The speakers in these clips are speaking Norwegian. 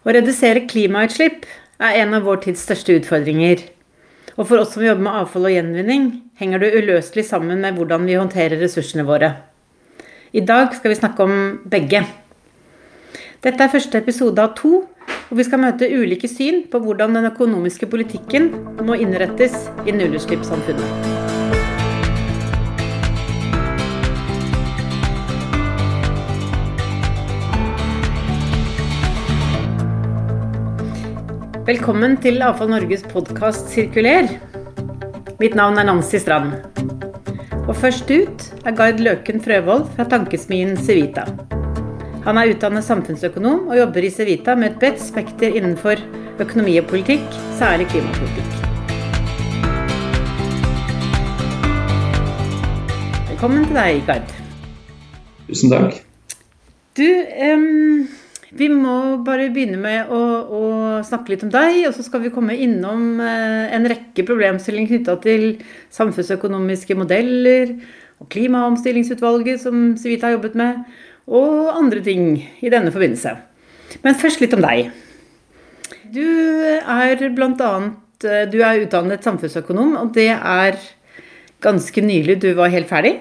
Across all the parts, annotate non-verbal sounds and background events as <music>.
Å redusere klimautslipp er en av vår tids største utfordringer. Og for oss som jobber med avfall og gjenvinning, henger det uløselig sammen med hvordan vi håndterer ressursene våre. I dag skal vi snakke om begge. Dette er første episode av to, og vi skal møte ulike syn på hvordan den økonomiske politikken må innrettes i nullutslippssamfunnet. Velkommen til Avfall Norges podkast Sirkuler. Mitt navn er Nancy Strand. Og først ut er Gard Løken Frøvold fra tankesmien Civita. Han er utdannet samfunnsøkonom og jobber i Civita med et bredt spekter innenfor økonomi og politikk, særlig klimapolitikk. Velkommen til deg, Gard. Tusen takk. Du, um vi må bare begynne med å, å, snakke litt om deg, og så skal vi komme innom eh, en rekke problemstillinger knytta til samfunnsøkonomiske modeller og klimaomstillingsutvalget som Civita har jobbet med, og andre ting i denne forbindelse. Men først litt om deg. Du er bl.a. Eh, du utdannet samfunnsøkonom, og det er ganske nylig du var helt ferdig?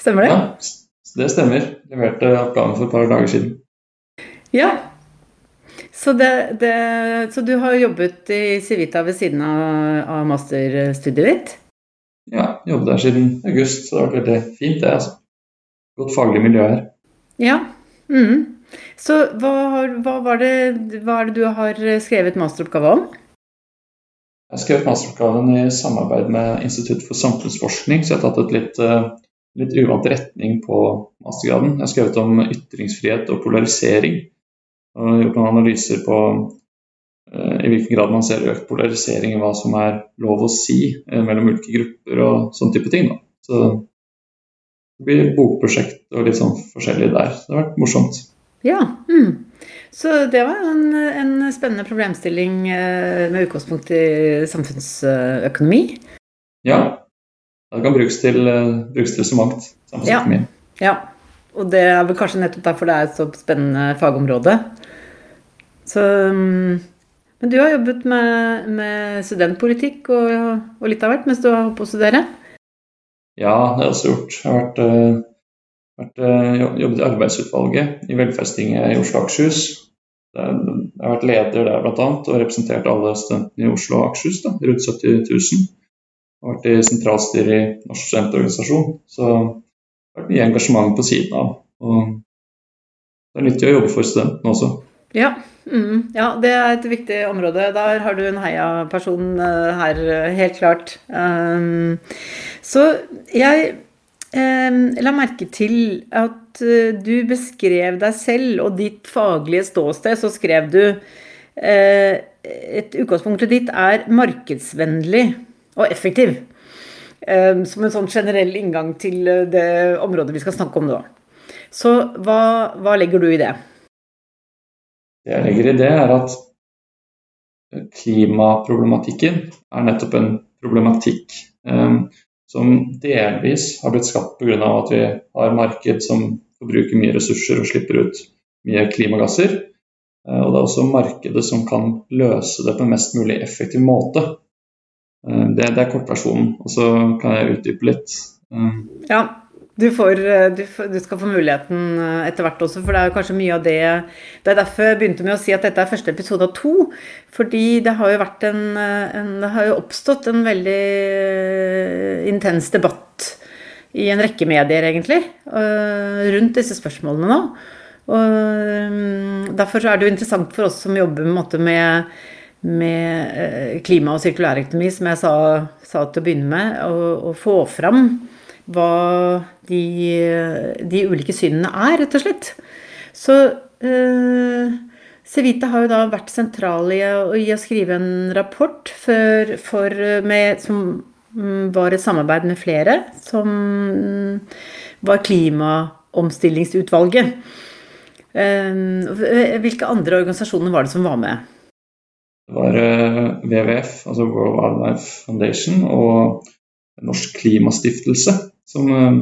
Stemmer det? Ja, det stemmer. Leverte oppgaven for et par dager siden. Ja. Så, det, det, så, du har jobbet i Civita ved siden av, av masterstudiet ditt? Ja, jobbet der siden august, så det har vært veldig fint, det. altså. Godt faglig miljø her. Ja. Mm. Så hva, hva, var det, hva er det du har skrevet masteroppgave om? Jeg har skrevet masteroppgaven i samarbeid med Institutt for samfunnsforskning, så jeg har tatt et litt, eh, litt uvant retning på mastergraden. Jeg har skrevet om ytringsfrihet og polarisering gjort noen analyser på uh, i hvilken grad man ser økt polarisering i hva som er lov å si uh, mellom ulike grupper og sånn type ting. Da. Så det blir bokprosjekt og litt sånn forskjellig der. Det har vært morsomt. Ja, mm. Så det var en, en spennende problemstilling uh, med utgangspunkt i samfunnsøkonomi. Ja. Det kan brukes til, brukes til så mangt. Ja. ja. Og det er vel kanskje nettopp derfor det er et så spennende fagområde. Så, mm, men du har jobbet med, med studentpolitikk og, og, litt av hvert mens du har holdt på å studere? Ja, det har jeg også gjort. Jeg har vært, eh, vært, eh, jobbet i arbeidsutvalget i Velferdstinget i Oslo og Akershus. Jeg har vært leder der bl.a. og representert alle studentene i Oslo og Akershus, da, rundt 70 000. Jeg har vært i sentralstyret i Norsk studentorganisasjon. Så det har vært mye engasjement på siden av. Og det er nyttig å jobbe for studentene også. Ja, mm, ja, det er et viktig område. Der har du en heiaperson uh, her, helt klart. Um, så jeg um, la merke til at uh, du beskrev deg selv og ditt faglige ståsted. Så skrev du uh, et utgangspunktet ditt er markedsvennlig og effektiv. Um, som en sånn generell inngang til det området vi skal snakke om nå. Så hva, hva legger du i det? Det jeg legger i det, er at klimaproblematikken er nettopp en problematikk eh, som delvis har blitt skapt pga. at vi har marked som forbruker mye ressurser og slipper ut mye klimagasser. Eh, og det er også markedet som kan løse det på en mest mulig effektiv måte. Eh, det, det, er kortversjonen. Og så kan jeg utdype litt. Eh, ja, du, får, eh, du, du, skal få muligheten eh, etter hvert også, for det er kanskje mye av det Det er derfor jeg begynte med å si at dette er første episode av to. Fordi det har jo en, eh, en Det har jo oppstått en veldig intens debatt i en rekke medier, egentlig, rundt disse spørsmålene nå. Og derfor er det jo interessant for oss som jobber med, med klima og sirkulærøkonomi, som jeg sa, sa, til å begynne med, å få fram hva de, de, ulike synene er, rett og slett. Så eh, Civita har jo da vært sentral i, i å skrive en rapport for, for med, som mm, var et samarbeid med flere, som var Klimaomstillingsutvalget. Eh, hvilke andre organisasjoner var det som var med? Det var WWF, eh, altså World Wildlife Foundation, og Norsk Klimastiftelse som, eh,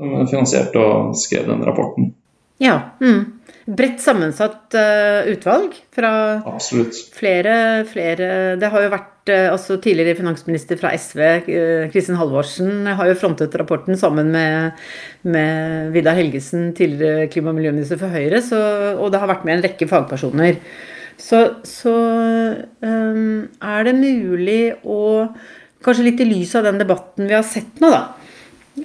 som finansierte og skrev den rapporten. Ja. Mm. Bredt sammensatt uh, utvalg fra Absolutt. flere, flere Det har jo vært altså Tidligere finansminister fra SV, Kristin Halvorsen, har jo frontet rapporten sammen med, med Vidar Helgesen, tidligere klima- og miljøminister for Høyre, så, og det har vært med en rekke fagpersoner. Så, så um, er det mulig å Kanskje litt i lys av den debatten vi har sett nå, da.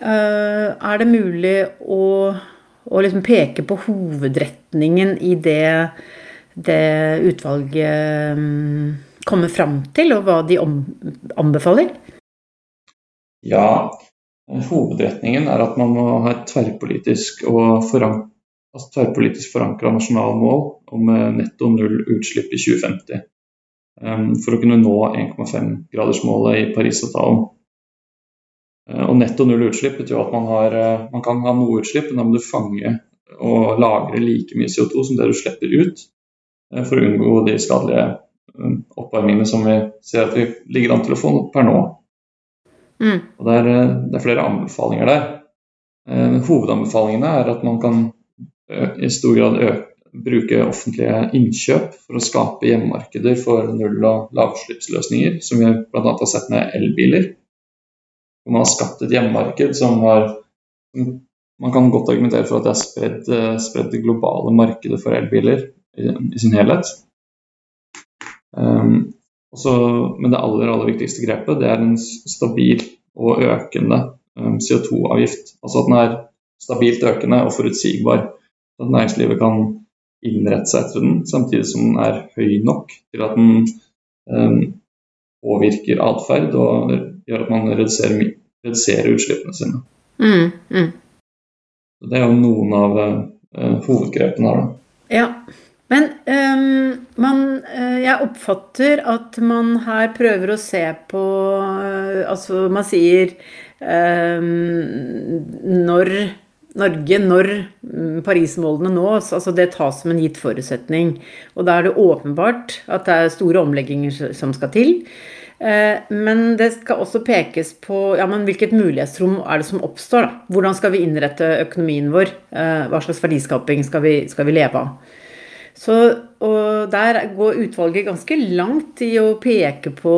Er det mulig å å liksom peke på hovedretningen i det, det utvalget mm, kommer fram til, og hva de anbefaler? Ja, hovedretningen er at man må ha et tverrpolitisk og forank altså forankra nasjonalmål om eh, netto null utslipp i 2050. Um, for å kunne nå 1,5-gradersmålet i Parisavtalen. Eh, og netto null utslipp betyr at man, har, eh, man, kan ha noe utslipp, men da må du fange og lagre like mye CO2 som det du slipper ut, eh, for å unngå de skadelige oppvarmingene som vi ser at vi ligger an til å få per nå. Mm. Og det er, det er, flere anbefalinger der. Hovedanbefalingene er at man kan i stor grad øke, bruke offentlige innkjøp for å skape hjemmemarkeder for null- og lavutslippsløsninger, som vi bl.a. har sett med elbiler. Man har skapt et hjemmemarked som har Man kan godt argumentere for at det har spredd, eh, spredd det globale markedet for elbiler i, i sin helhet. Um, også, men det aller, aller viktigste grepet det er en stabil og økende um, CO2-avgift. Altså at den er stabilt økende og forutsigbar. At næringslivet kan innrette seg etter den, samtidig som den er høy nok til at den um, påvirker atferd og gjør at man reduserer, reduserer utslippene sine. Mm, mm. Det er jo noen av uh, hovedgrepene her. Da. Ja. Men um, man, uh, jeg oppfatter at man her prøver å se på uh, Altså, man sier um, når Norge, når mm, Paris-målene nås, altså det tas som en gitt forutsetning. Og da er det åpenbart at det er store omlegginger som skal til. Eh, men det skal også pekes på ja, hvilket mulighetsrom er det som oppstår. Da? Hvordan skal vi innrette økonomien vår? Eh, hva slags verdiskaping skal vi, skal vi leve av? Så, der går utvalget ganske langt i å peke på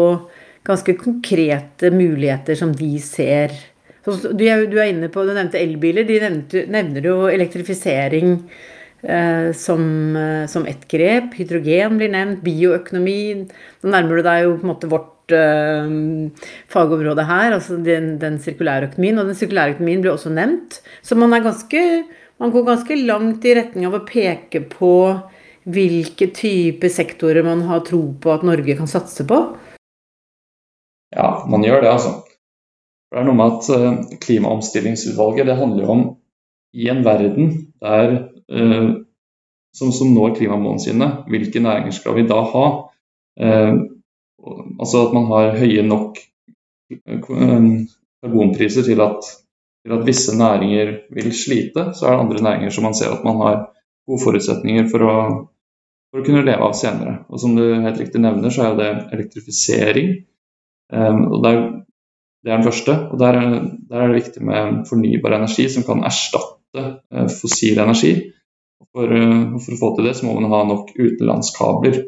ganske konkrete muligheter som de ser. Du, er, inne på, du nevnte elbiler. De nevnte, nevner jo elektrifisering som, eh, som ett grep. Hydrogen blir nevnt. Bioøkonomi. Nå nærmer du deg jo på en måte vårt uh, fagområde her, altså den, den sirkulære økonomien. Og den sirkulære økonomien blir også nevnt. Så man, ganske, man går ganske langt i retning av å peke på hvilke type sektorer man har tro på at Norge kan satse på. Ja, man gjør det, altså. Det er noe med at uh, Klimaomstillingsutvalget det handler jo om i en verden der som, som, når klimamålene sine, hvilke næringer skal vi da ha? Uh, Altså at man har høye nok eh, karbonpriser til at, til at, visse næringer vil slite, så er det andre næringer som man ser at man har gode forutsetninger for å, for å kunne leve av senere. Og Som du helt riktig nevner, så er det elektrifisering. Og det er, det er, den første. og der er, der er, det viktig med fornybar energi som kan erstatte fossil energi. For, uh, for, å få til det så må man ha nok utenlandskabler.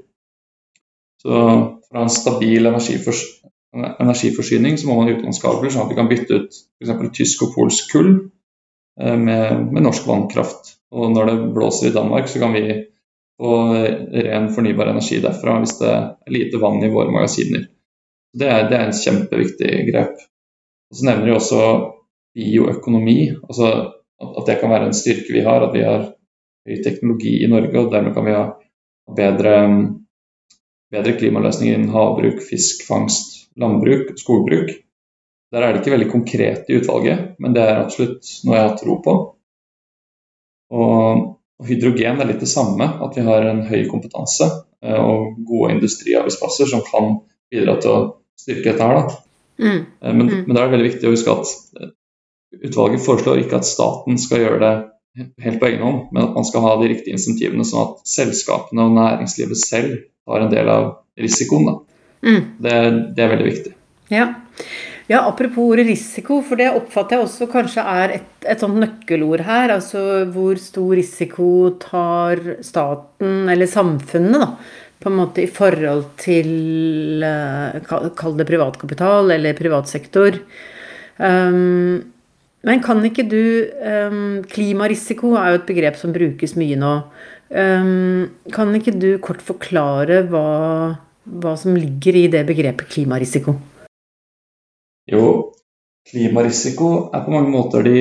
Så for å ha en stabil energifors energiforsyning så må man ha utenlandskabler, sånn at vi kan bytte ut f.eks. tysk og polsk kull eh, med, med, norsk vannkraft. Og når det blåser i Danmark, så kan vi få ren fornybar energi derfra hvis det er lite vann i våre magasiner. Det er, det er en kjempeviktig grep. Og Så nevner de også bioøkonomi, altså at det kan være en styrke vi har. At vi har høy teknologi i Norge, og dermed kan vi ha bedre bedre klimaløsninger innen havbruk, fiskfangst, landbruk, skogbruk. Der er det ikke veldig konkret i utvalget, men det er absolutt noe jeg har tro på. Og, hydrogen er litt det samme, at vi har en høy kompetanse eh, og gode industriarbeidsplasser som kan bidra til å styrke dette her. Mm. Eh, men, mm. men da er det veldig viktig å huske at eh, utvalget foreslår ikke at staten skal gjøre det helt på egen hånd, men at man skal ha de riktige insentivene, sånn at selskapene og næringslivet selv tar en del av risikoen. Mm. Det, det, er veldig viktig. Ja. Ja, apropos ordet risiko, for det oppfatter jeg også kanskje er et, et sånt nøkkelord her. Altså hvor stor risiko tar staten, eller samfunnet, da, på en måte i forhold til eh, Kall det privatkapital eller privatsektor. Um, men kan ikke du um, Klimarisiko er jo et begrep som brukes mye nå. Um, kan ikke du kort forklare hva, hva som ligger i det begrepet klimarisiko? Jo, klimarisiko er på mange måter de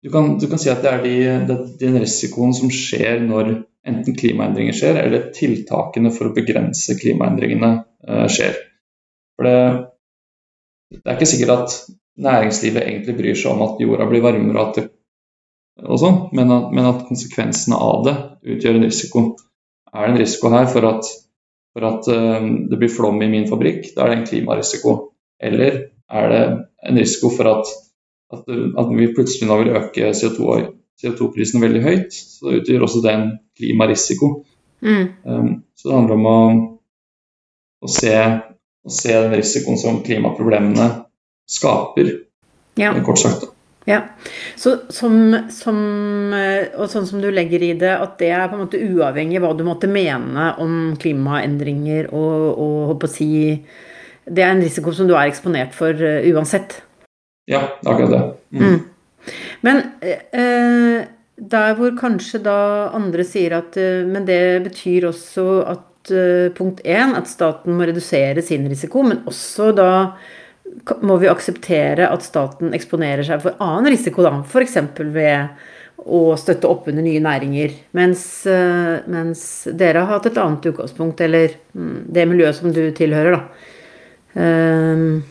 Du kan, du kan si at det er de, den risikoen som skjer når enten klimaendringer skjer, eller tiltakene for å begrense klimaendringene uh, skjer. For det, det, er ikke sikkert at næringslivet egentlig bryr seg om at jorda blir varmere og, det, og sånn, men, men, at konsekvensene av det utgjør en risiko. Er det en risiko her for at, for at uh, det blir flom i min fabrikk, da er det en klimarisiko. Eller er det en risiko for at, at, at vi plutselig nå vil øke CO2-prisen CO2 veldig høyt, så utgjør også det en klimarisiko. Mm. Um, så det handler om å, å, se, å, se, den risikoen som klimaproblemene skaper, ja. kort sagt. Ja, så som, som, Og sånn som du legger i det, at det er på en måte uavhengig hva du måtte mene om klimaendringer og, og si det er en risiko som du er eksponert for uh, uansett. Ja, akkurat det. Mm. Mm. Men uh, der hvor kanskje da andre sier at uh, Men det betyr også at punkt én at staten må redusere sin risiko, men også da må vi akseptere at staten eksponerer seg for annen risiko, da. F.eks. ved å støtte opp under nye næringer. Mens, mens, dere har hatt et annet utgangspunkt, eller mm, det miljøet som du tilhører, da Um,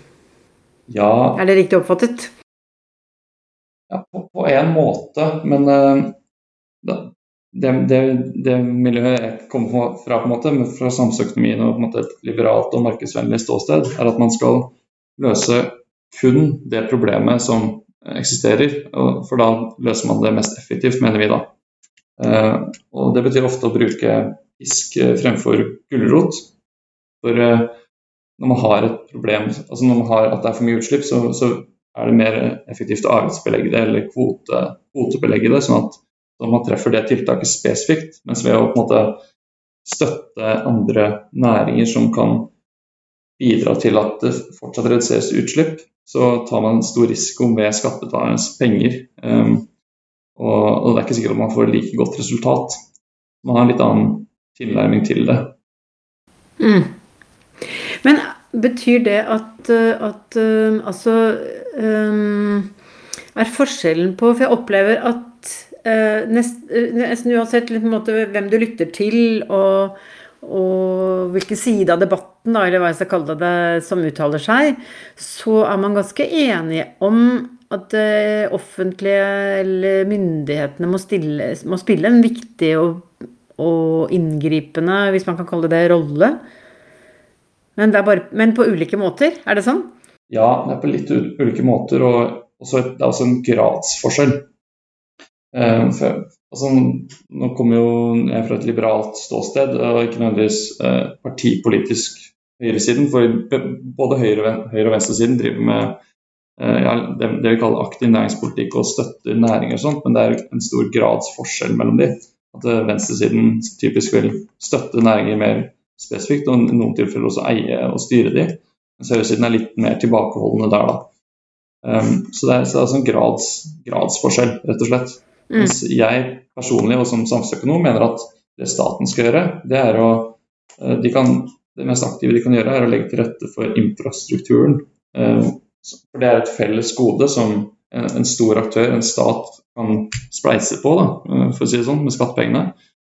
ja Er det riktig oppfattet? Ja, på, på en måte, men uh, det, det, det, miljøet jeg kommer fra, på en måte, fra samfunnsøkonomien og et liberalt og markedsvennlig ståsted, er at man skal løse kun det problemet som eksisterer. For da løser man det mest effektivt, mener vi da. Uh, og Det betyr ofte å bruke pisk fremfor gulrot. For uh, når man har et problem, altså når man har at det er for mye utslipp, så, så er det mer effektivt å avgiftsbelegge det eller kvote, kvotebelegge det, sånn at, sånn man treffer det tiltaket spesifikt. Mens ved å på en måte støtte andre næringer som kan bidra til at det fortsatt reduseres utslipp, så tar man stor risiko med skattebetalernes penger. Um, og, og, det er ikke sikkert at man får like godt resultat. Man har en litt annen tilnærming til det. Mm. Men betyr det at, eh, at uh, altså um, Er forskjellen på For jeg opplever at uh, nest, nesten uansett måte, hvem du lytter til, og, og hvilken side av debatten, da, eller hva jeg skal kalle det, som uttaler seg, så er man ganske enige om at det offentlige eller myndighetene må, stille, må spille en viktig og, og inngripende, hvis man kan kalle det, rolle men, bare, men, på ulike måter, er det sånn? Ja, det er på litt ulike måter, og også, det er også en gradsforskjell. Um, for, altså, nå kommer jo jeg fra et liberalt ståsted, og ikke nødvendigvis uh, partipolitisk høyresiden. For både høyre, høyre og venstresiden driver med eh, ja, det, det, vi kaller aktiv næringspolitikk og støtter næringer og sånt, men det er en stor grads forskjell mellom de. At eh, venstresiden typisk vil støtte næringer mer spesifikt, og i noen tilfeller også eie og styre de. Mens høyresiden er litt mer tilbakeholdne der, da. Um, så det er, så det er en grads, gradsforskjell, rett og slett. Mm. Mens jeg personlig og som samfunnsøkonom mener at det staten skal gjøre, det er å eh, de kan, Det mest aktive de kan gjøre, er å legge til rette for infrastrukturen. Um, for det er et felles gode som en, en stor aktør, en stat, kan spleise på, da, eh, for å si det sånn, med skattepengene.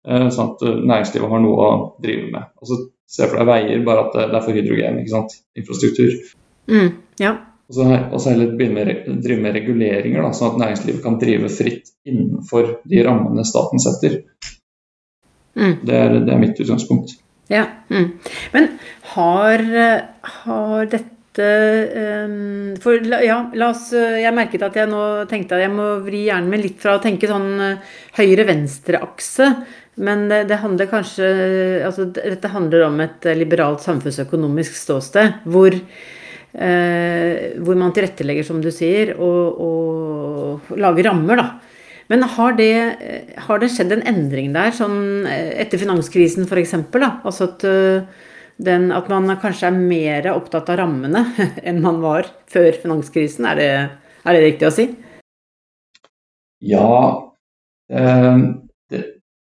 Eh, sånn at eh, næringslivet har noe å drive med. Og så Se for deg veier, bare at det er for hydrogen. ikke sant? Infrastruktur. Mm, ja. Og så heller begynne med, drive med reguleringer, da, sånn at næringslivet kan drive fritt innenfor de rammene staten setter. Mm. Det, er, det, er, mitt utgangspunkt. Ja, mm. Men har, har dette um, For ja, la oss Jeg merket at jeg nå tenkte at jeg må vri hjernen min litt fra å tenke sånn høyre-venstre-akse men det, det, handler kanskje altså Dette handler om et liberalt samfunnsøkonomisk ståsted. Hvor Eh, hvor man tilrettelegger, som du sier, og, og lager rammer, da. Men har det, har det, skjedd en endring der, sånn etter finanskrisen f.eks.? Altså at, den, at man kanskje er mer opptatt av rammene <laughs> enn man var før finanskrisen? Er det, er det riktig å si? Ja. Eh, det,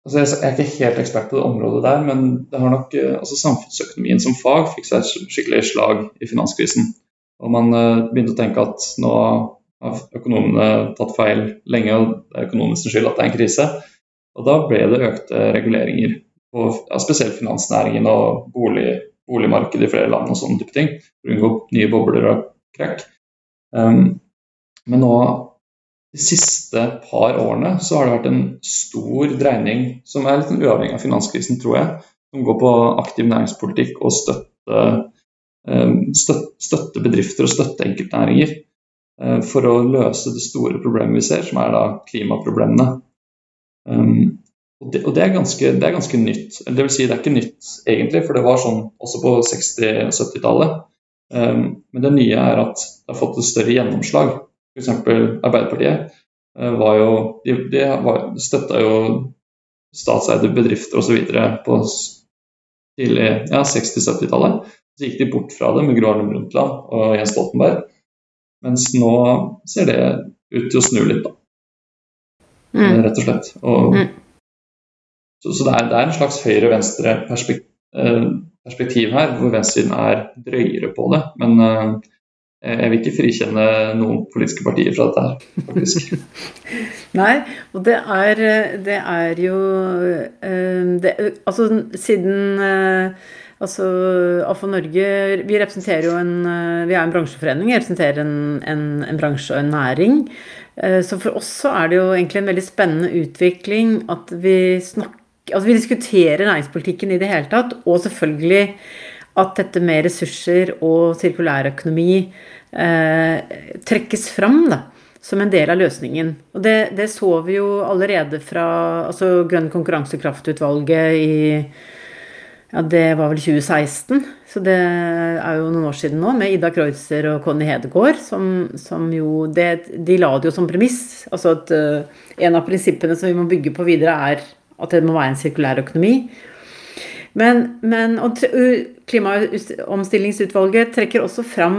altså jeg er ikke helt ekspert på det området der, men det har nok, altså samfunnsøkonomien som fag fikk seg skikkelig slag i finanskrisen. Og man begynte å tenke at nå har økonomene tatt feil lenge, og det er økonomens skyld at det er en krise. Og da ble det økte reguleringer på ja, spesielt finansnæringen og bolig, boligmarkedet i flere land og sånne type ting, for å unngå nye bobler og krakk. Um, men nå de siste par årene så har det vært en stor dreining som er litt uavhengig av finanskrisen, tror jeg, som går på aktiv næringspolitikk og støtte Eh, støtte bedrifter og støtte enkeltnæringer for å løse det store problemet vi ser, som er da klimaproblemene. Um, og det, og det, er ganske, det, er ganske, nytt. Det vil si, det er ikke nytt egentlig, for det var sånn også på 60- og 70-tallet. Um, men det nye er at det har fått et større gjennomslag. F.eks. Arbeiderpartiet uh, var jo De, de støtta jo statseide bedrifter osv. på tidlig ja, 60-70-tallet. Så gikk de bort fra det med Gro Harlem Brundtland og Jens Stoltenberg. Mens nå ser det ut til å snu litt, da. Mm. Rett og slett. Og, mm. Så, så det, er, det, er, en slags høyre-venstre perspektiv, eh, her, hvor venstresiden er drøyere på det. Men uh, jeg vil ikke frikjenne noen politiske partier fra dette her, faktisk. <laughs> Nei, og det er, det er jo det, Altså, siden Altså, AFO Norge vi representerer jo en eh, Vi er en bransjeforening. Vi representerer en, en, en, bransje og en næring. Eh, så for oss så er det jo egentlig en veldig spennende utvikling at vi snakker Altså vi diskuterer næringspolitikken i det hele tatt, og selvfølgelig at dette med ressurser og sirkulærøkonomi eh, trekkes fram da, som en del av løsningen. Og det, det så vi jo allerede fra altså Grønn konkurransekraftutvalget i ja, det var vel 2016, så det er jo noen år siden nå, med Ida Kreutzer og Conny Hedegaard, som, som jo det, De la det jo som premiss. Altså at uh, en av prinsippene som vi må bygge på videre, er at det må være en sirkulær økonomi. Men, men Klimaomstillingsutvalget trekker også fram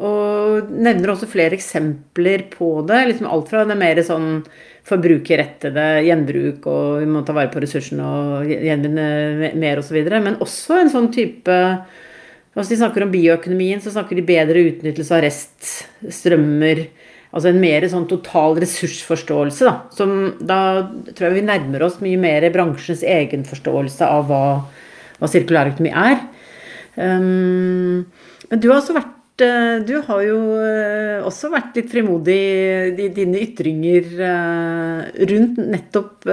og nevner også flere eksempler på det. liksom Alt fra det mer sånn forbrukerrettede gjenbruk, og vi må ta vare på ressursene og gjenvinne mer osv. Men også en sånn type Hvis de snakker om bioøkonomien, så snakker de bedre utnyttelse av reststrømmer. Altså en mer sånn total ressursforståelse, da. Som da tror jeg vi nærmer oss mye mer bransjens egen forståelse av hva, hva sirkulærøkonomi er. Um, men du har også vært du har jo eh, også vært litt frimodig i dine ytringer eh, rundt nettopp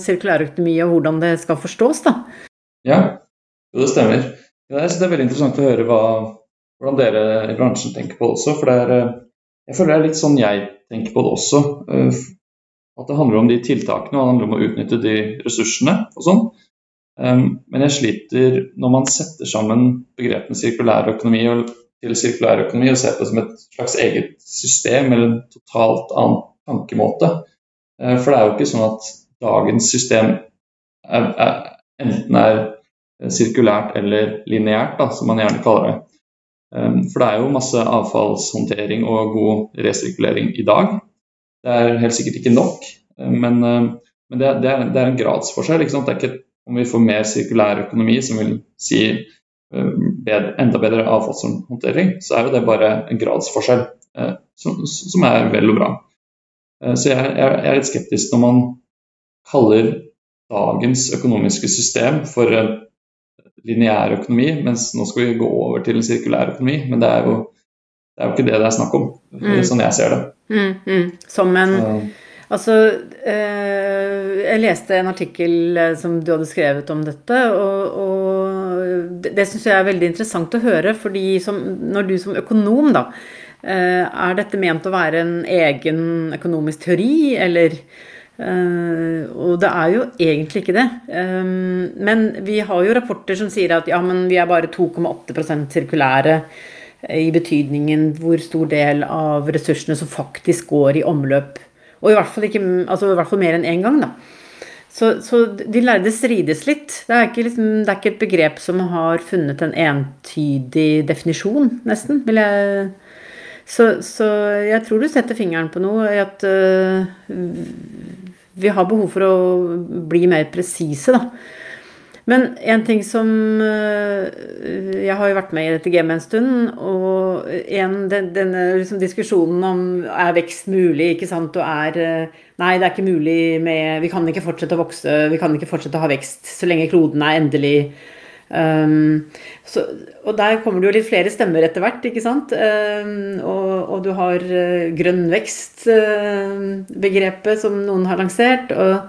sirkulærøkonomi og hvordan det skal forstås, da. Ja, det stemmer. det er veldig interessant å høre hva, hvordan dere i bransjen tenker på det også. For det er, jeg føler det er litt sånn jeg tenker på det også. At det handler om de tiltakene og det handler om å utnytte de ressursene og sånn. Men jeg sliter når man setter sammen begrepene sirkulær økonomi og til sirkulær økonomi og ser på det som et slags eget system eller en totalt annen tankemåte. Eh, for det er jo ikke sånn at dagens system er, er, enten er sirkulært eller lineært, som man gjerne kaller det. Eh, for det er jo masse avfallshåndtering og god resirkulering i dag. Det er helt sikkert ikke nok, eh, men, men det, er, det, er, en gradsforskjell. Det er ikke om vi får mer sirkulær økonomi, som vil si Eh, bedre, enda bedre avfallshåndtering, så er jo det bare en gradsforskjell eh, som, som, er vel og bra. Eh, så jeg, jeg, er litt skeptisk når man kaller dagens økonomiske system for en lineær økonomi, mens nå skal vi gå over til en sirkulær økonomi. Men det er jo, det er jo ikke det det er snakk om, mm. sånn jeg ser det. Mm, mm. Som en så. Altså, eh, jeg leste en artikkel som du hadde skrevet om dette, og, og det, det syns jeg er veldig interessant å høre, fordi som, når du som økonom, da eh, Er dette ment å være en egen økonomisk teori, eller Uh, og det er jo egentlig ikke det. Um, men vi har jo rapporter som sier at ja, men vi er bare 2,8% sirkulære i betydningen hvor stor del av ressursene som faktisk går i omløp. Og i hvert fall, ikke, altså i hvert fall mer enn én gang, da. Så, så, de lærde strides litt. Det er, liksom, det er, ikke et begrep som har funnet en entydig definisjon, nesten. jeg... Så, så jeg tror du setter fingeren på noe i at uh, vi har behov for å bli mer presise, da. Men en ting som eh, Jeg har jo vært med i dette gamet en stund, og en, den, denne liksom diskusjonen om er vekst mulig, ikke sant, og er eh, Nei, det er ikke mulig med Vi kan ikke fortsette å vokse, vi kan ikke fortsette å ha vekst så lenge kloden er endelig. Um, så, og der kommer det jo litt flere stemmer etter hvert, ikke sant. Um, og, og, du har uh, grønn vekst-begrepet uh, som noen har lansert. og Eh,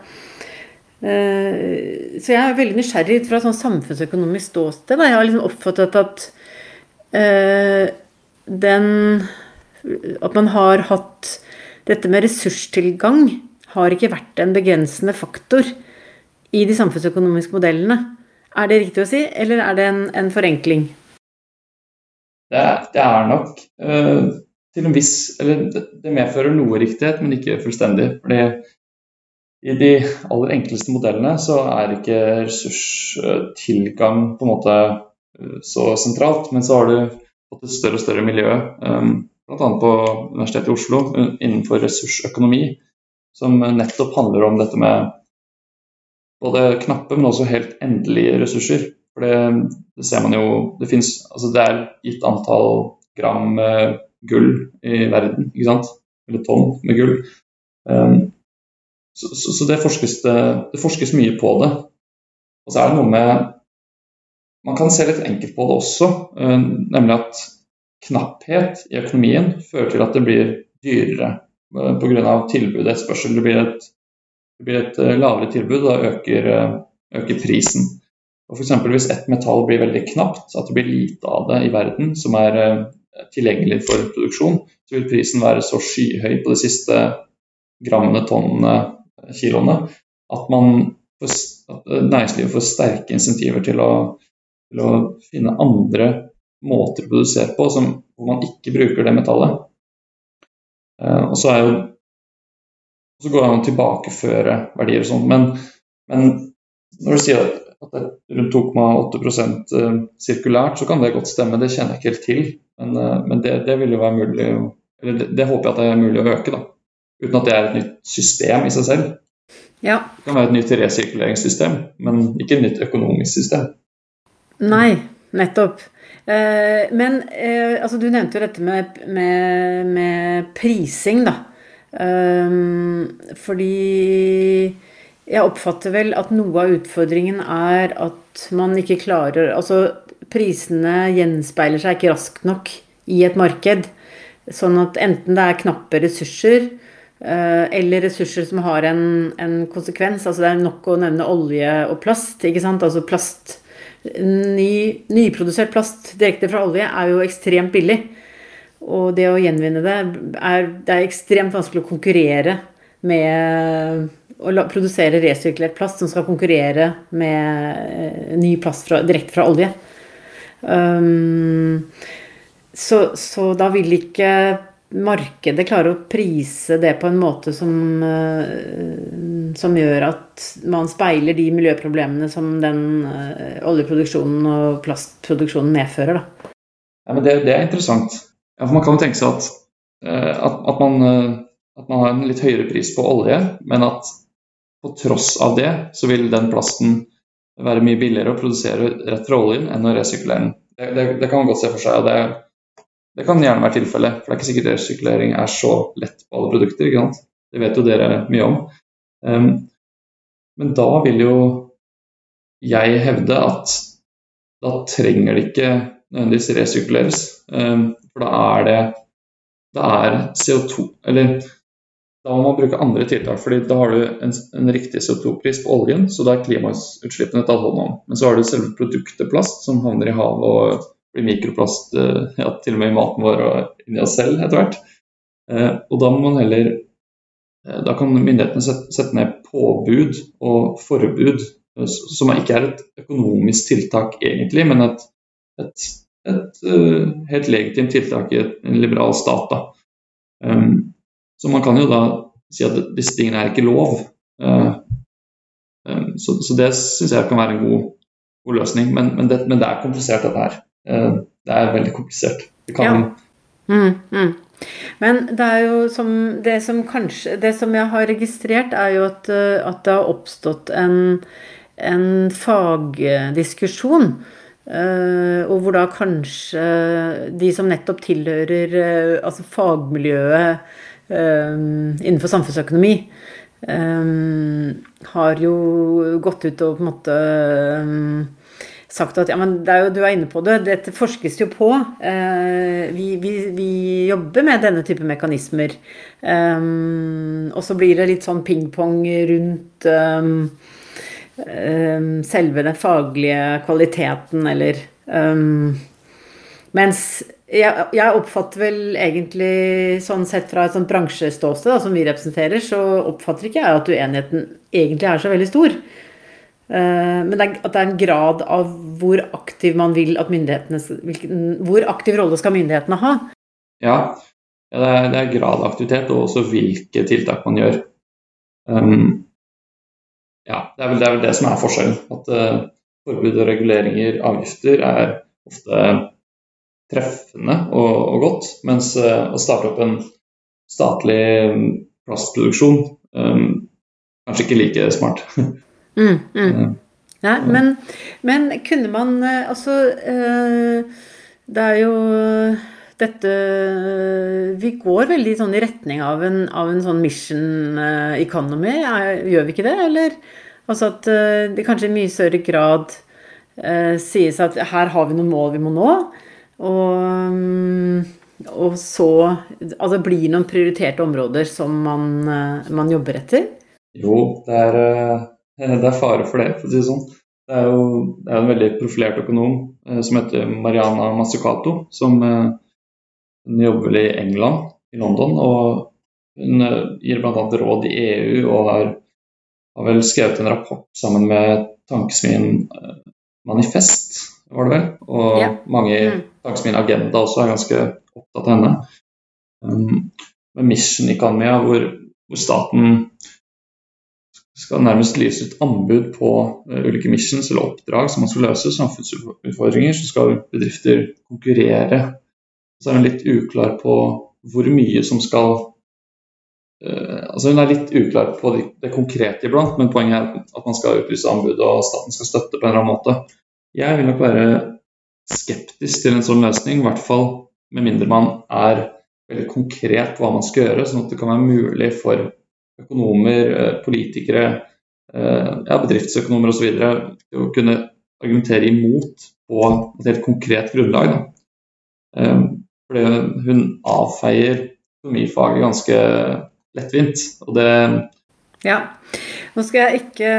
så jeg er veldig nysgjerrig fra et sånn samfunnsøkonomisk ståsted. Jeg har liksom oppfattet at eh, den At man har hatt Dette med ressurstilgang har ikke vært en begrensende faktor i de samfunnsøkonomiske modellene. Er det riktig å si, eller er det en, en forenkling? Det det er nok uh, til en viss Eller det, det medfører noe riktighet, men ikke fullstendig. fordi i de aller enkleste modellene så er ikke ressurstilgang på en måte eh, så sentralt. Men så har du fått et større og større miljø, um, bl.a. på Universitetet i Oslo, innenfor ressursøkonomi, som nettopp handler om dette med både knappe, men også helt endelige ressurser. For det, det ser man jo Det finnes Altså det er gitt antall gram gull i verden, ikke sant? Eller tonn med gull. Så, så, så det, forskes det, det, forskes mye på det. Og så er det noe med Man kan se litt enkelt på det også, uh, nemlig at knapphet i økonomien fører til at det blir dyrere eh, pga. tilbud og etterspørsel. Det blir et, det blir et uh, lavere tilbud, og da øker, øker prisen. Og for Hvis ett metall blir veldig knapt, at det blir lite av det i verden som er tilgjengelig for produksjon, så vil prisen være så skyhøy på de siste grammene, tonnene, kiloene, at, man, at næringslivet får sterke insentiver til å, til å, finne andre måter å produsere på som, hvor man ikke bruker det metallet. Eh, og så jo så går det an å tilbakeføre verdier og sånn, men, men, når du sier at det er rundt 2,8 eh, sirkulært, så kan det godt stemme. Det kjenner jeg ikke helt til, men, eh, men det, det, vil jo være mulig eller det, det, håper jeg at det er mulig å øke. da uten at det er et nytt system i seg selv. Ja. Det kan være et nytt resirkuleringssystem, men ikke et nytt økonomisk system. Nei, nettopp. Eh, men eh, altså, du nevnte jo dette med, med, med prising, da. Eh, fordi jeg oppfatter vel at noe av utfordringen er at man ikke klarer Altså, prisene gjenspeiler seg ikke raskt nok i et marked. Sånn at enten det er knappe ressurser, eller ressurser som har en, en, konsekvens. Altså det er nok å nevne olje og plast. ikke sant? Altså plast ny, Nyprodusert plast direkte fra olje er jo ekstremt billig. Og det å gjenvinne det er, det er ekstremt vanskelig å konkurrere med å produsere resirkulert plast som skal konkurrere med eh, ny plast fra, direkte fra olje. Um, så, så da vil ikke markedet klarer å prise det på en måte som, eh, som gjør at man speiler de miljøproblemene som den eh, oljeproduksjonen og plastproduksjonen medfører. Da. Ja, men det, det er interessant. Ja, for man kan tenke seg at, eh, at, at, man, at, man, har en litt høyere pris på olje, men at på tross av det så vil den plasten være mye billigere å produsere rett fra oljen enn å resirkulere den. Det, det, det kan man godt se for seg. og det det kan gjerne være tilfellet, for det er ikke sikkert resirkulering er så lett på alle produkter. ikke sant? Det vet jo dere mye om. Um, men da vil jo jeg hevde at da trenger det ikke nødvendigvis resirkuleres. Um, for da er det da er CO2 Eller da må man bruke andre tiltak, fordi da har du en, en riktig CO2-pris på oljen, så da er klimautslippene tatt hånd om. Men så har du selve produktet plast som havner i havet og blir mikroplast eh, ja, til og med i maten vår og inni oss selv etter hvert. Eh, og da må man heller eh, Da kan myndighetene sette ned påbud og forbud, som ikke er et økonomisk tiltak egentlig, men et, et et helt legitimt tiltak i en liberal stat. Da. så man kan jo da si at disse tingene er ikke lov. Så, så, det syns jeg kan være en god, god løsning. Men, men, det, men, det, er komplisert, dette her. Uh, det er veldig komplisert. Det kan ja. Mm, mm. Men det er jo som det som kanskje Det som jeg har registrert, er jo at, at det har oppstått en, en fagdiskusjon Uh, og hvor da kanskje de som nettopp tilhører uh, altså fagmiljøet uh, innenfor samfunnsøkonomi, har jo gått ut og på en måte sagt at ja, men er jo, du er inne på det, dette forskes jo på. Vi, vi, vi, jobber med denne type mekanismer. og så blir det litt sånn pingpong rundt um, selve den faglige kvaliteten, eller Mens jeg, jeg, oppfatter vel egentlig, sånn sett fra et sånt bransjeståsted som vi representerer, så oppfatter ikke jeg at uenigheten egentlig er så veldig stor. Uh, men det er, at det er en grad av hvor aktiv man vil at myndighetene hvilken, Hvor aktiv rolle skal myndighetene ha? Ja, ja det, er, det er grad av aktivitet, og også hvilke tiltak man gjør. Um, ja, det er, vel, det er, vel, det som er forskjellen. At uh, forbud og reguleringer, avgifter, er ofte treffende og, og godt. Mens uh, å starte opp en statlig mm, plastproduksjon um, kanskje ikke like smart. <laughs> mm, mm. Nei, men, men, kunne man Altså Det er jo dette Vi går veldig sånn i retning av en, av en sånn mission eh, economy, gjør vi ikke det? Eller altså at eh, det kanskje i mye større grad eh, sies at her har vi noen mål vi må nå. Og, mm, og så Altså det blir noen prioriterte områder som man, man jobber etter? Jo, det er, det er, fare for det, for å si det sånn. Det er jo det er en veldig profilert økonom som heter Mariana Mazzucato, som hun jobber i England, i London, og hun eh, gir bl.a. råd i EU og har, har, vel skrevet en rapport sammen med Tankesmien eh, Manifest, var det vel. Og ja. mange i mm. Tankesmien Agenda også er ganske opptatt av henne. Um, med Mission Economia, hvor, hvor staten skal nærmest lyse ut anbud på uh, ulike missions eller oppdrag som man skal løse, samfunnsutfordringer, så skal bedrifter konkurrere så er hun litt uklar på hvor mye som skal uh, altså Hun er litt uklar på det, det konkrete iblant, men poenget er at man skal utlyse anbud og staten skal støtte på en eller annen måte. Jeg vil nok være skeptisk til en sånn løsning, i hvert fall med mindre man er veldig konkret på hva man skal gjøre, sånn at det kan være mulig for økonomer, eh, politikere, eh, ja, bedriftsøkonomer osv. å kunne argumentere imot på et helt konkret grunnlag. Da. Fordi hun avfeier økonomifaget ganske lettvint. Og det Ja. Nå skal jeg ikke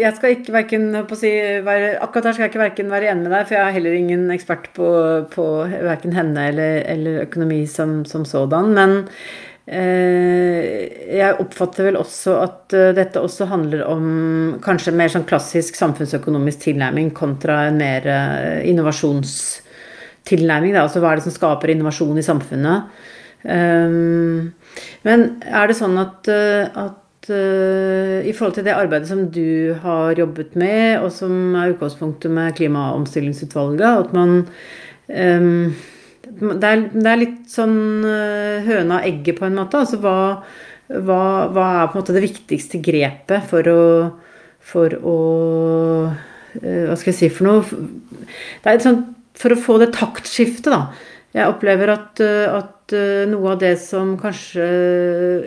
Jeg skal ikke verken på si være, Akkurat her skal jeg ikke verken være enig med deg, for jeg er heller ingen ekspert på, på verken henne eller, eller økonomi som, som sådan. Men jeg oppfatter vel også at uh, dette også handler om kanskje mer sånn klassisk samfunnsøkonomisk tilnærming kontra en mer innovasjonstilnærming. Da. Altså hva er det som skaper innovasjon i samfunnet? Men er det sånn at, eh, at i forhold til det arbeidet som du har jobbet med, og som er utgangspunktet med klimaomstillingsutvalget, at man det, er, det, er, litt sånn uh, høna og egget på en måte. Altså hva, hva, hva, er på en måte det viktigste grepet for å, for å uh, Hva skal jeg si for noe? Det er et sånt for å få det taktskiftet, da. Jeg opplever at, eh, at, eh, noe av det som kanskje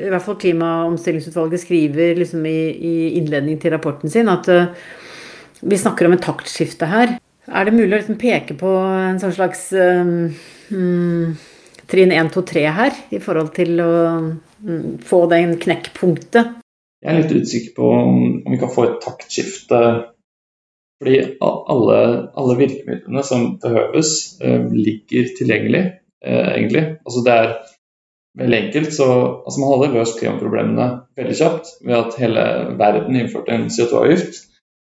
i hvert fall Klimaomstillingsutvalget skriver liksom i, i innledningen til rapporten sin, at vi snakker om et taktskifte her. Er det mulig å liksom peke på en sånn slags um, um, trinn 1, 2, 3 her, i forhold til å mm, få det knekkpunktet? Jeg er litt usikker på om, vi kan få et taktskifte fordi alle, alle virkemidlene som behøves, eh, ligger tilgjengelig, eh, egentlig. Altså det er veldig enkelt. Så altså man hadde løst klimaproblemene veldig kjapt ved at hele verden innførte en CO2-avgift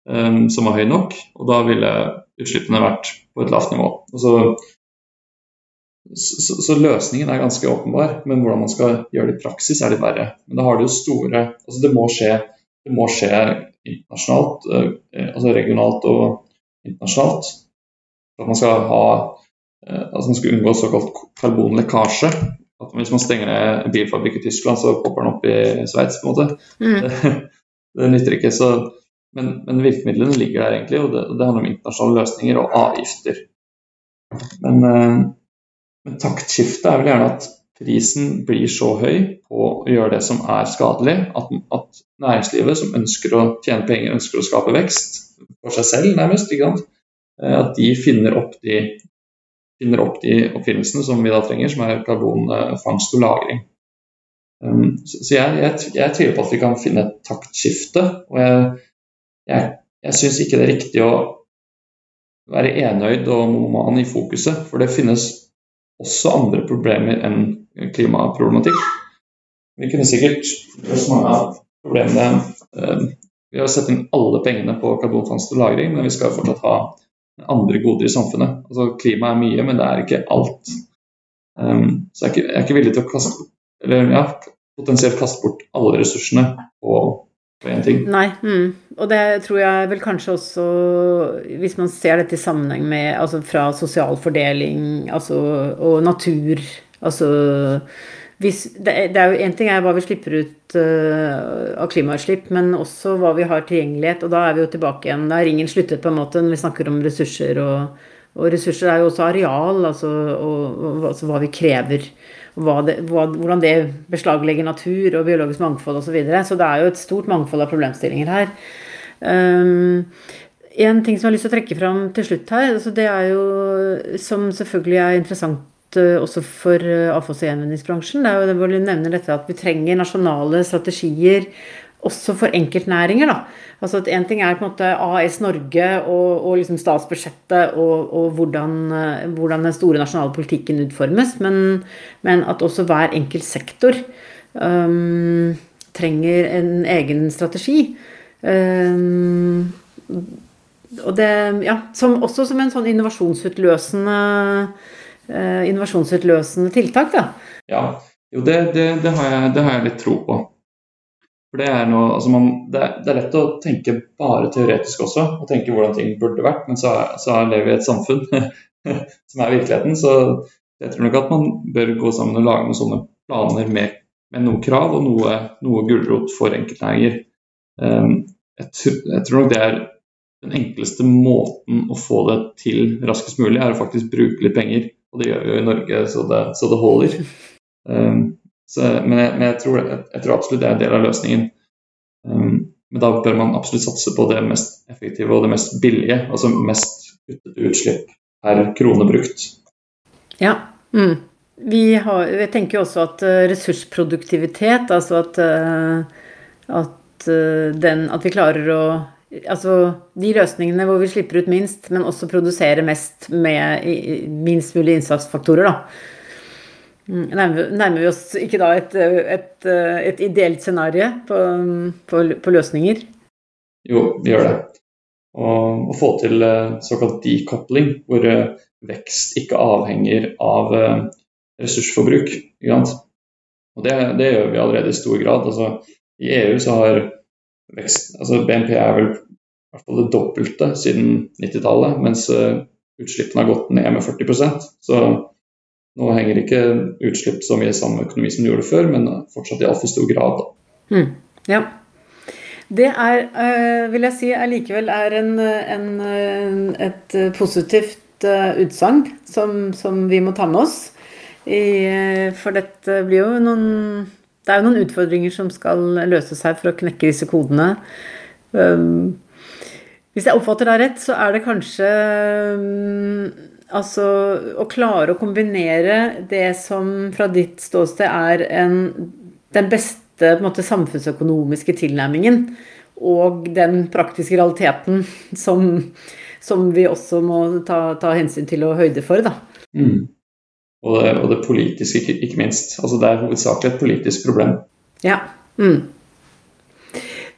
um, som var høy nok, og da ville utslippene vært på et lavt nivå. Altså, så, så, løsningen er ganske åpenbar, men hvordan man skal gjøre det i praksis, er litt verre. Men da har jo store altså Det må skje, det må skje internasjonalt, eh, altså regionalt og internasjonalt. For at man skal ha eh, altså man skal unngå såkalt karbonlekkasje. At hvis man stenger ned en bilfabrikk i Tyskland, så popper den opp i Sveits, på en måte. Mm. Det, <laughs> det, nytter ikke. Så, men, men, virkemidlene ligger der egentlig, og det, det handler om internasjonale løsninger og avgifter. Men eh, men taktskiftet er vel gjerne at prisen blir så høy på å gjøre det som er skadelig, at, at næringslivet som ønsker å tjene penger, ønsker å skape vekst for seg selv, nærmest, eh, at de finner opp de, finner opp de oppfinnelsene som vi da trenger, som er karbonfangst og -lagring. Um, så jeg, jeg, jeg, tviler på at vi kan finne et taktskifte. Og jeg, jeg, jeg syns ikke det er riktig å være enøyd og monoman i fokuset, for det finnes også andre problemer enn klimaproblematikk. Vi kunne sikkert løst mange av problemene eh, Vi har sett inn alle pengene på karbonfangst og -lagring, men vi skal fortsatt ha andre goder i samfunnet. Altså, klima er mye, men det er ikke alt. Um, så jeg er, ikke, jeg er ikke villig til å kaste, eller, ja, potensielt kaste bort alle ressursene på Nei, mm. og det tror jeg vel kanskje også Hvis man ser dette i sammenheng med altså fra sosial fordeling altså, og natur altså hvis, det, det, er jo Én ting er hva vi slipper ut uh, av klimautslipp, men også hva vi har tilgjengelighet. Og da er vi jo tilbake igjen. Da er ringen sluttet, på en måte, når vi snakker om ressurser. Og, og ressurser er jo også areal, altså, og, og, altså hva vi krever det, hvordan det beslaglegger natur og biologisk mangfold osv. Så, videre. så det er jo et stort mangfold av problemstillinger her. Um, en ting som jeg har lyst til å trekke fram til slutt her, altså det er jo som selvfølgelig er interessant uh, også for uh, avfalls- og gjenvinningsbransjen, det er jo det hvor du nevner dette at vi trenger nasjonale strategier også for enkeltnæringer. da. Altså at Én ting er på en måte AS Norge og, og liksom statsbudsjettet og, og hvordan, eh, hvordan, den store nasjonale politikken utformes, men, men at også hver enkelt sektor um, trenger en egen strategi. Um, og det, ja, som, også som en sånn innovasjonsutløsende, uh, innovasjonsutløsende tiltak. da. Ja, jo, det, det, det, har jeg, det har jeg litt tro på. For det er, noe, altså man, det, er, det er, lett å tenke bare teoretisk også, og tenke hvordan ting burde vært, men så, så lever vi i et samfunn <laughs> som er virkeligheten. Så jeg tror nok at man bør gå sammen og lage noen sånne planer med, med noen krav og noe, noe gulrot for enkeltnæringer. Um, jeg, jeg, tror nok det er den enkleste måten å få det til raskest mulig, er å faktisk bruke litt penger. Og det gjør vi jo i Norge så det, så det holder. Um, så, men, jeg, men jeg, tror, jeg, jeg, tror, absolutt det er en del av løsningen. Um, men da bør man absolutt satse på det mest effektive og det mest billige. Altså mest kuttet utslipp per krone brukt. Ja. Mm. Vi, har, jeg tenker jo også at uh, ressursproduktivitet, altså at, uh, at, uh, den, at vi klarer å Altså de løsningene hvor vi slipper ut minst, men også produserer mest med minst mulig innsatsfaktorer, da nærmer, nærmer vi oss ikke da et, et, et ideelt scenario på, på, på, løsninger? Jo, vi gjør det. å få til eh, såkalt decoupling, hvor eh, vekst ikke avhenger av eh, ressursforbruk. Og det, det, gjør vi allerede i stor grad. Altså, I EU så har vekst altså BNP er vel i hvert fall det dobbelte siden 90-tallet, mens utslippene har gått ned med 40% Så nå henger ikke utslipp så mye sammen med økonomi som det gjorde før, men fortsatt i altfor stor grad. Mm, ja. Det er, øh, vil jeg si, likevel er en, en, et positivt øh, utsagn som, som, vi må ta med oss. I, for dette blir jo noen Det er jo noen utfordringer som skal løses her for å knekke disse kodene. Um, hvis jeg oppfatter deg rett, så er det kanskje um, Altså å klare å kombinere det som fra ditt ståsted er en, den beste måte, samfunnsøkonomiske tilnærmingen, og den praktiske realiteten som, som vi også må ta, ta, hensyn til og høyde for. Da. Mm. Og, det, og, det, politiske, ikke, minst. Altså, det er hovedsakelig et politisk problem. Ja. Mm.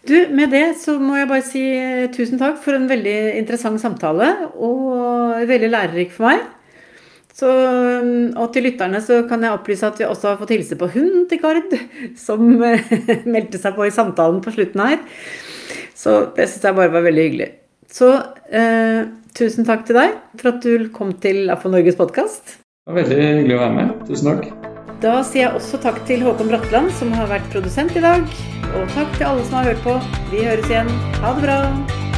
Du, med det så må jeg bare si eh, tusen takk for en veldig interessant samtale, og veldig lærerik for meg. Så, og til lytterne så kan jeg opplyse at vi også har fått hilse på hunden til Gard, <laughs> som <laughs> meldte seg på i samtalen på slutten her. Så det syns jeg bare var veldig hyggelig. Så eh, tusen takk til deg for at du kom til AFO Norges podkast. Det var veldig hyggelig å være med. Tusen takk. Da sier jeg også takk til Håkon Bratland, som har vært produsent i dag. Og takk til alle som har hørt på. Vi høres igjen. Ha det bra.